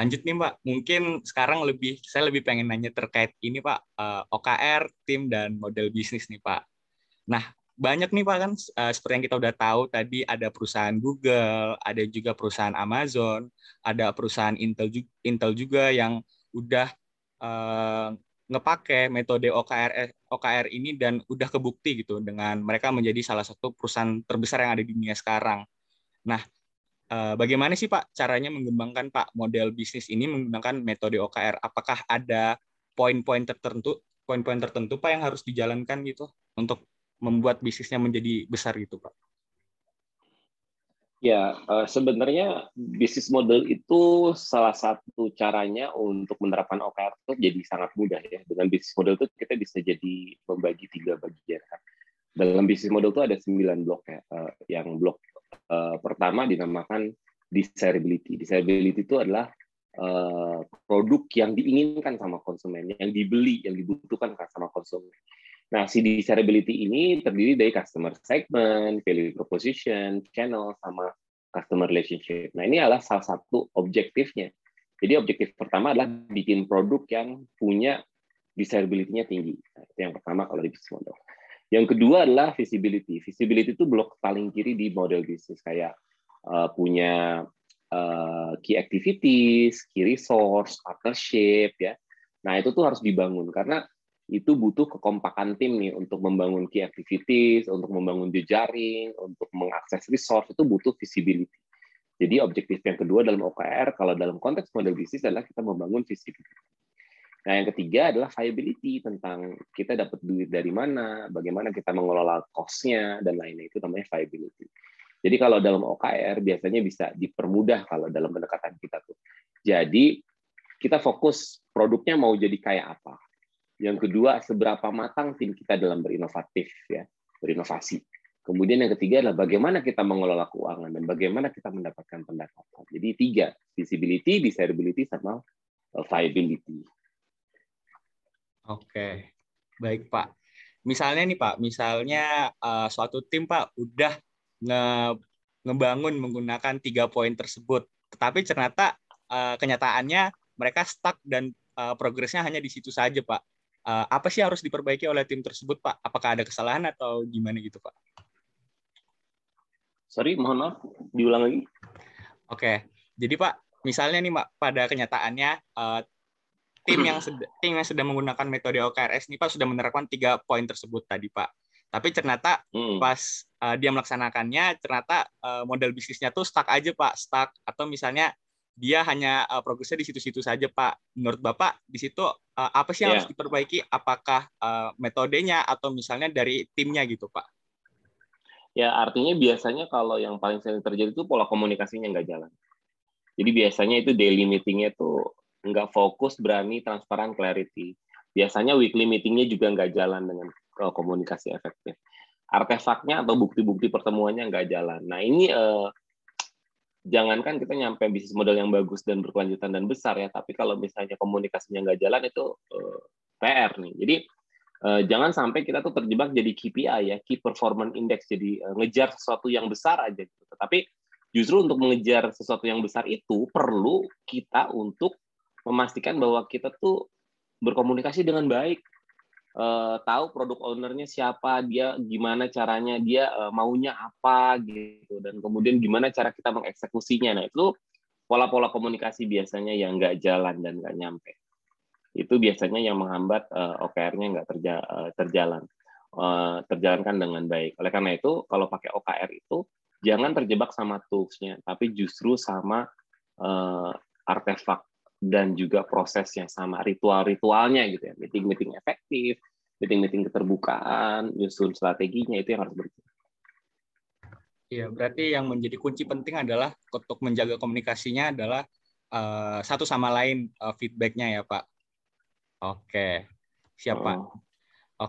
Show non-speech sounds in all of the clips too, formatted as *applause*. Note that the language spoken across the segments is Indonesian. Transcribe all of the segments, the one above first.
lanjut nih Pak, mungkin sekarang lebih saya lebih pengen nanya terkait ini Pak, uh, eh, OKR, tim dan model bisnis nih Pak. Nah, banyak nih Pak kan uh, seperti yang kita udah tahu tadi ada perusahaan Google, ada juga perusahaan Amazon, ada perusahaan Intel juga, Intel juga yang udah uh, ngepake metode OKR OKR ini dan udah kebukti gitu dengan mereka menjadi salah satu perusahaan terbesar yang ada di dunia sekarang. Nah, Eh, bagaimana sih Pak caranya mengembangkan Pak model bisnis ini menggunakan metode OKR? Apakah ada poin-poin tertentu, poin-poin tertentu Pak yang harus dijalankan gitu untuk membuat bisnisnya menjadi besar gitu Pak? Ya, eh, sebenarnya bisnis model itu salah satu caranya untuk menerapkan OKR itu jadi sangat mudah ya. Dengan bisnis model itu kita bisa jadi membagi tiga bagian. Dalam bisnis model itu ada sembilan blok ya. Eh, yang blok uh, pertama dinamakan desirability. Desirability itu adalah uh, produk yang diinginkan sama konsumen, yang dibeli, yang dibutuhkan sama konsumen. Nah, si desirability ini terdiri dari customer segment, value proposition, channel, sama customer relationship. Nah, ini adalah salah satu objektifnya. Jadi objektif pertama adalah bikin produk yang punya desirability-nya tinggi. Nah, itu yang pertama kalau di bisnis model. Yang kedua adalah visibility. Visibility itu blok paling kiri di model bisnis kayak uh, punya uh, key activities, key resource, partnership ya. Nah, itu tuh harus dibangun karena itu butuh kekompakan tim nih untuk membangun key activities, untuk membangun jejaring, untuk mengakses resource itu butuh visibility. Jadi objektif yang kedua dalam OKR kalau dalam konteks model bisnis adalah kita membangun visibility. Nah, yang ketiga adalah viability tentang kita dapat duit dari mana, bagaimana kita mengelola cost-nya dan lainnya itu namanya viability. Jadi kalau dalam OKR biasanya bisa dipermudah kalau dalam pendekatan kita tuh. Jadi kita fokus produknya mau jadi kayak apa. Yang kedua, seberapa matang tim kita dalam berinovatif ya, berinovasi. Kemudian yang ketiga adalah bagaimana kita mengelola keuangan dan bagaimana kita mendapatkan pendapatan. Jadi tiga, visibility, desirability, sama viability. Oke, baik Pak. Misalnya nih Pak, misalnya uh, suatu tim Pak udah nge ngebangun menggunakan tiga poin tersebut, tetapi ternyata uh, kenyataannya mereka stuck dan uh, progresnya hanya di situ saja Pak. Uh, apa sih harus diperbaiki oleh tim tersebut Pak? Apakah ada kesalahan atau gimana gitu Pak? Sorry, mohon maaf, diulang lagi. Oke, jadi Pak, misalnya nih Pak, pada kenyataannya uh, tim yang *clears throat* tim yang sedang menggunakan metode OKRS ini Pak sudah menerapkan tiga poin tersebut tadi Pak. Tapi ternyata hmm. pas uh, dia melaksanakannya ternyata uh, model bisnisnya tuh stuck aja Pak, stuck atau misalnya dia hanya uh, progresnya di situ-situ saja Pak. Menurut Bapak di situ uh, apa sih yang yeah. harus diperbaiki? Apakah uh, metodenya atau misalnya dari timnya gitu Pak? Ya artinya biasanya kalau yang paling sering terjadi itu pola komunikasinya nggak jalan. Jadi biasanya itu daily meetingnya tuh nggak fokus, berani, transparan, clarity. Biasanya weekly meetingnya juga nggak jalan dengan uh, komunikasi efektif. Artefaknya atau bukti-bukti pertemuannya nggak jalan. Nah ini eh, jangankan kita nyampe bisnis model yang bagus dan berkelanjutan dan besar ya, tapi kalau misalnya komunikasinya nggak jalan itu eh, PR nih. Jadi eh, jangan sampai kita tuh terjebak jadi KPI ya, Key Performance Index, jadi eh, ngejar sesuatu yang besar aja. Gitu. Tapi justru untuk mengejar sesuatu yang besar itu perlu kita untuk memastikan bahwa kita tuh berkomunikasi dengan baik, uh, tahu produk ownernya siapa, dia gimana caranya, dia uh, maunya apa gitu, dan kemudian gimana cara kita mengeksekusinya. Nah itu pola-pola komunikasi biasanya yang nggak jalan dan nggak nyampe. Itu biasanya yang menghambat uh, OKR-nya nggak terja terjalan, uh, terjalankan dengan baik. Oleh karena itu, kalau pakai OKR itu jangan terjebak sama tools-nya, tapi justru sama uh, artefak dan juga proses yang sama ritual-ritualnya gitu ya meeting-meeting efektif meeting-meeting keterbukaan nyusun strateginya itu yang harus berjalan Iya, berarti yang menjadi kunci penting adalah untuk menjaga komunikasinya adalah uh, satu sama lain uh, feedbacknya ya Pak. Oke, siapa? Oh.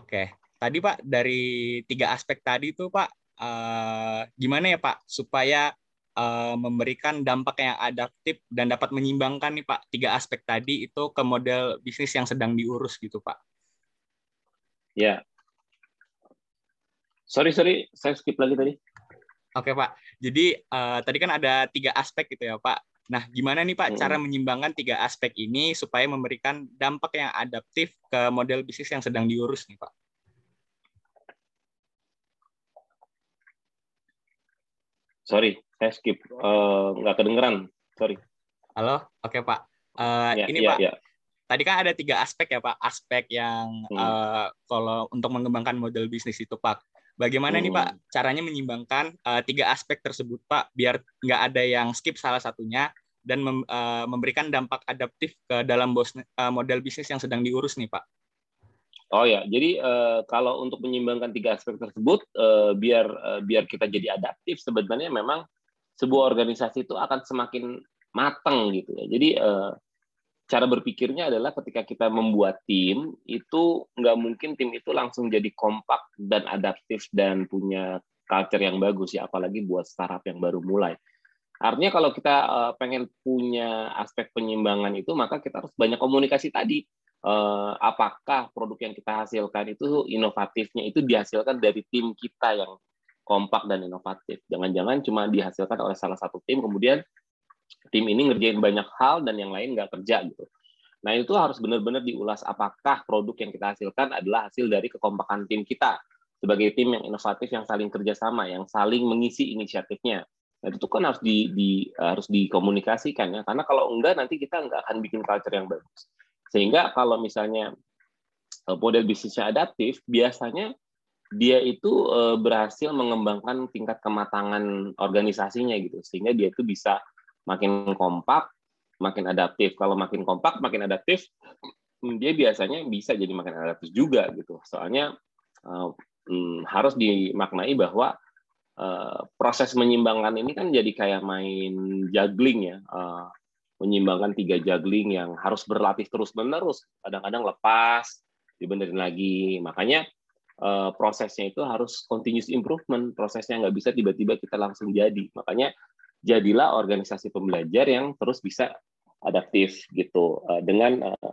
Oke, tadi Pak dari tiga aspek tadi itu Pak, uh, gimana ya Pak supaya uh, memberikan dampak yang adaptif dan dapat menyimbangkan nih Pak tiga aspek tadi itu ke model bisnis yang sedang diurus gitu Pak. Ya. Sorry sorry, saya skip lagi tadi. Oke Pak. Jadi uh, tadi kan ada tiga aspek gitu ya Pak. Nah, gimana nih Pak Hmm. cara menyimbangkan tiga aspek ini supaya memberikan dampak yang adaptif ke model bisnis yang sedang diurus nih Pak? Sorry, saya skip. Eh, nggak kedengeran. Sorry. Halo, oke Pak. Eh, Ya, ini ya, Pak, ya. tadi kan ada tiga aspek ya Pak. Aspek yang Hmm. eh, kalau untuk mengembangkan model bisnis itu Pak. Bagaimana nih Hmm. Pak caranya menyimbangkan eh, tiga aspek tersebut Pak biar nggak ada yang skip salah satunya dan mem- eh, memberikan dampak adaptif ke dalam bos, eh, model bisnis yang sedang diurus nih Pak. Oh ya, jadi eh, kalau untuk menyimbangkan tiga aspek tersebut, eh, biar eh, biar kita jadi adaptif, sebenarnya memang sebuah organisasi itu akan semakin matang gitu ya. Jadi eh, cara berpikirnya adalah ketika kita membuat tim itu nggak mungkin tim itu langsung jadi kompak dan adaptif dan punya culture yang bagus ya, apalagi buat startup yang baru mulai. Artinya kalau kita eh, pengen punya aspek penyimbangan itu, maka kita harus banyak komunikasi tadi eh, apakah produk yang kita hasilkan itu inovatifnya itu dihasilkan dari tim kita yang kompak dan inovatif. Jangan-jangan cuma dihasilkan oleh salah satu tim, kemudian tim ini ngerjain banyak hal dan yang lain nggak kerja gitu. Nah itu harus benar-benar diulas apakah produk yang kita hasilkan adalah hasil dari kekompakan tim kita sebagai tim yang inovatif yang saling kerjasama, yang saling mengisi inisiatifnya. Nah, itu kan harus di, di harus dikomunikasikan ya, karena kalau enggak nanti kita nggak akan bikin culture yang bagus. Sehingga kalau misalnya eh, model bisnisnya adaptif, biasanya dia itu eh, berhasil mengembangkan tingkat kematangan organisasinya gitu, sehingga dia itu bisa makin kompak, makin adaptif. Kalau makin kompak, makin adaptif, dia biasanya bisa jadi makin adaptif juga gitu. Soalnya eh, hmm, harus dimaknai bahwa eh, proses menyimbangkan ini kan jadi kayak main juggling ya. Eh, menyimbangkan tiga juggling yang harus berlatih terus-menerus. Kadang-kadang lepas, dibenerin lagi. Makanya eh, prosesnya itu harus continuous improvement. Prosesnya nggak bisa tiba-tiba kita langsung jadi. Makanya jadilah organisasi pembelajar yang terus bisa adaptif gitu. Eh, dengan eh,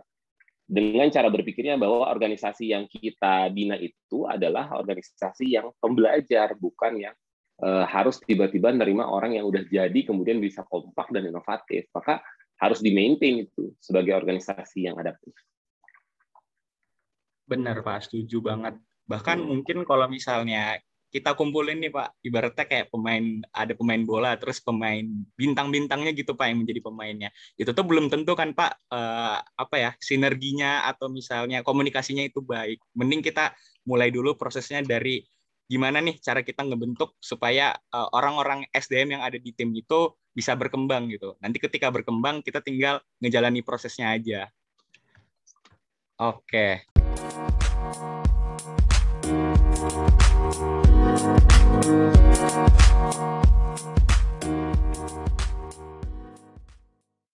dengan cara berpikirnya bahwa organisasi yang kita bina itu adalah organisasi yang pembelajar, bukan yang eh, harus tiba-tiba nerima orang yang udah jadi kemudian bisa kompak dan inovatif. Maka harus di-maintain itu sebagai organisasi yang adaptif. Benar Pak, setuju banget. Bahkan Hmm. mungkin kalau misalnya kita kumpulin nih Pak, ibaratnya kayak pemain ada pemain bola, terus pemain bintang-bintangnya gitu Pak yang menjadi pemainnya. Itu tuh belum tentu kan Pak eh, apa ya sinerginya atau misalnya komunikasinya itu baik. Mending kita mulai dulu prosesnya dari gimana nih cara kita ngebentuk supaya eh, orang-orang SDM yang ada di tim itu bisa berkembang gitu. Nanti ketika berkembang kita tinggal ngejalani prosesnya aja. Oke. Thank you.